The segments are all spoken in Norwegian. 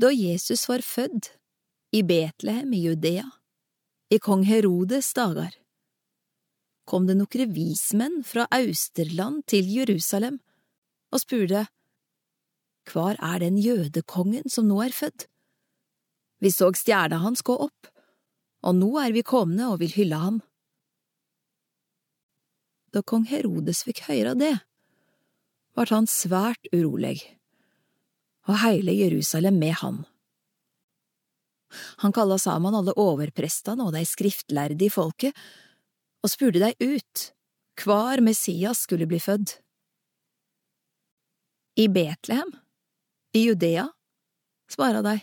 Da Jesus var fødd, i Betlehem i Judea, i kong Herodes dager, kom det nokre vismenn fra Austerland til Jerusalem og spurte, Hvar er den jødekongen som nå er fødd? Vi så stjerna hans gå opp, og nå er vi komne og vil hylle ham. Da kong Herodes fikk høre det, vart han svært urolig, og heile Jerusalem med han. Han kalla sammen alle overprestene og de skriftlærde i folket, og spurte dei ut hvar Messias skulle bli fødd. I Betlehem, i Judea, svara dei,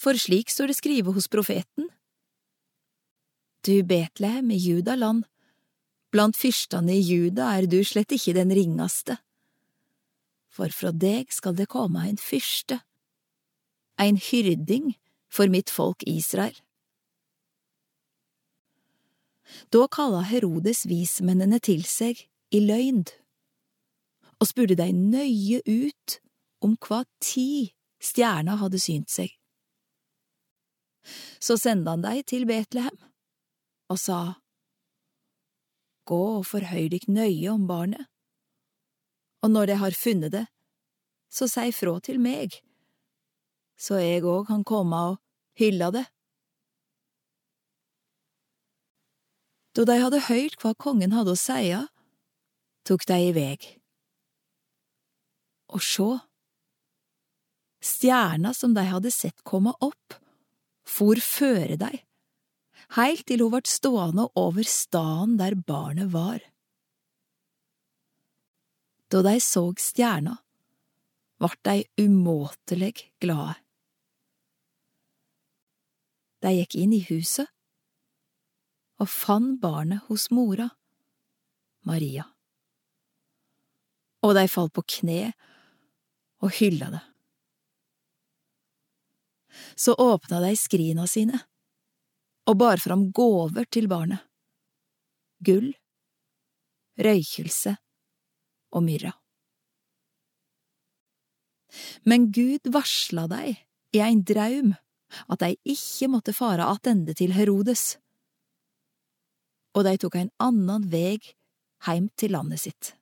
for slik står det skrive hos profeten. Du Betlehem i Judaland, blant fyrstene i Juda er du slett ikke den ringaste, for fra deg skal det komme en fyrste, ein hyrding for mitt folk Israel. Da kalla Herodes vismennene til seg i løgn, og spurte dei nøye ut om hva tid stjerna hadde synt seg. Så sendte han dei til Betlehem og sa, Gå og forhøy dykk nøye om barnet, og når de har funnet det, så si fra til meg, så jeg òg kan komme og hylle det. Da de hadde hørt hva kongen hadde å seie, tok de i veg. Og sjå, stjerna som de hadde sett komme opp, for føre dei, heilt til hun vart stående over staden der barnet var. Da de såg stjerna, vart de umåtelig glade. De gikk inn i huset og fann barnet hos mora, Maria. Og de falt på kne og hylla det. Så åpna de skrina sine og bar fram gåver til barnet, gull, røykelse og myrra. Men Gud varsla deg i ein draum at de ikke måtte fare attende til Herodes, og de tok en annan veg heim til landet sitt.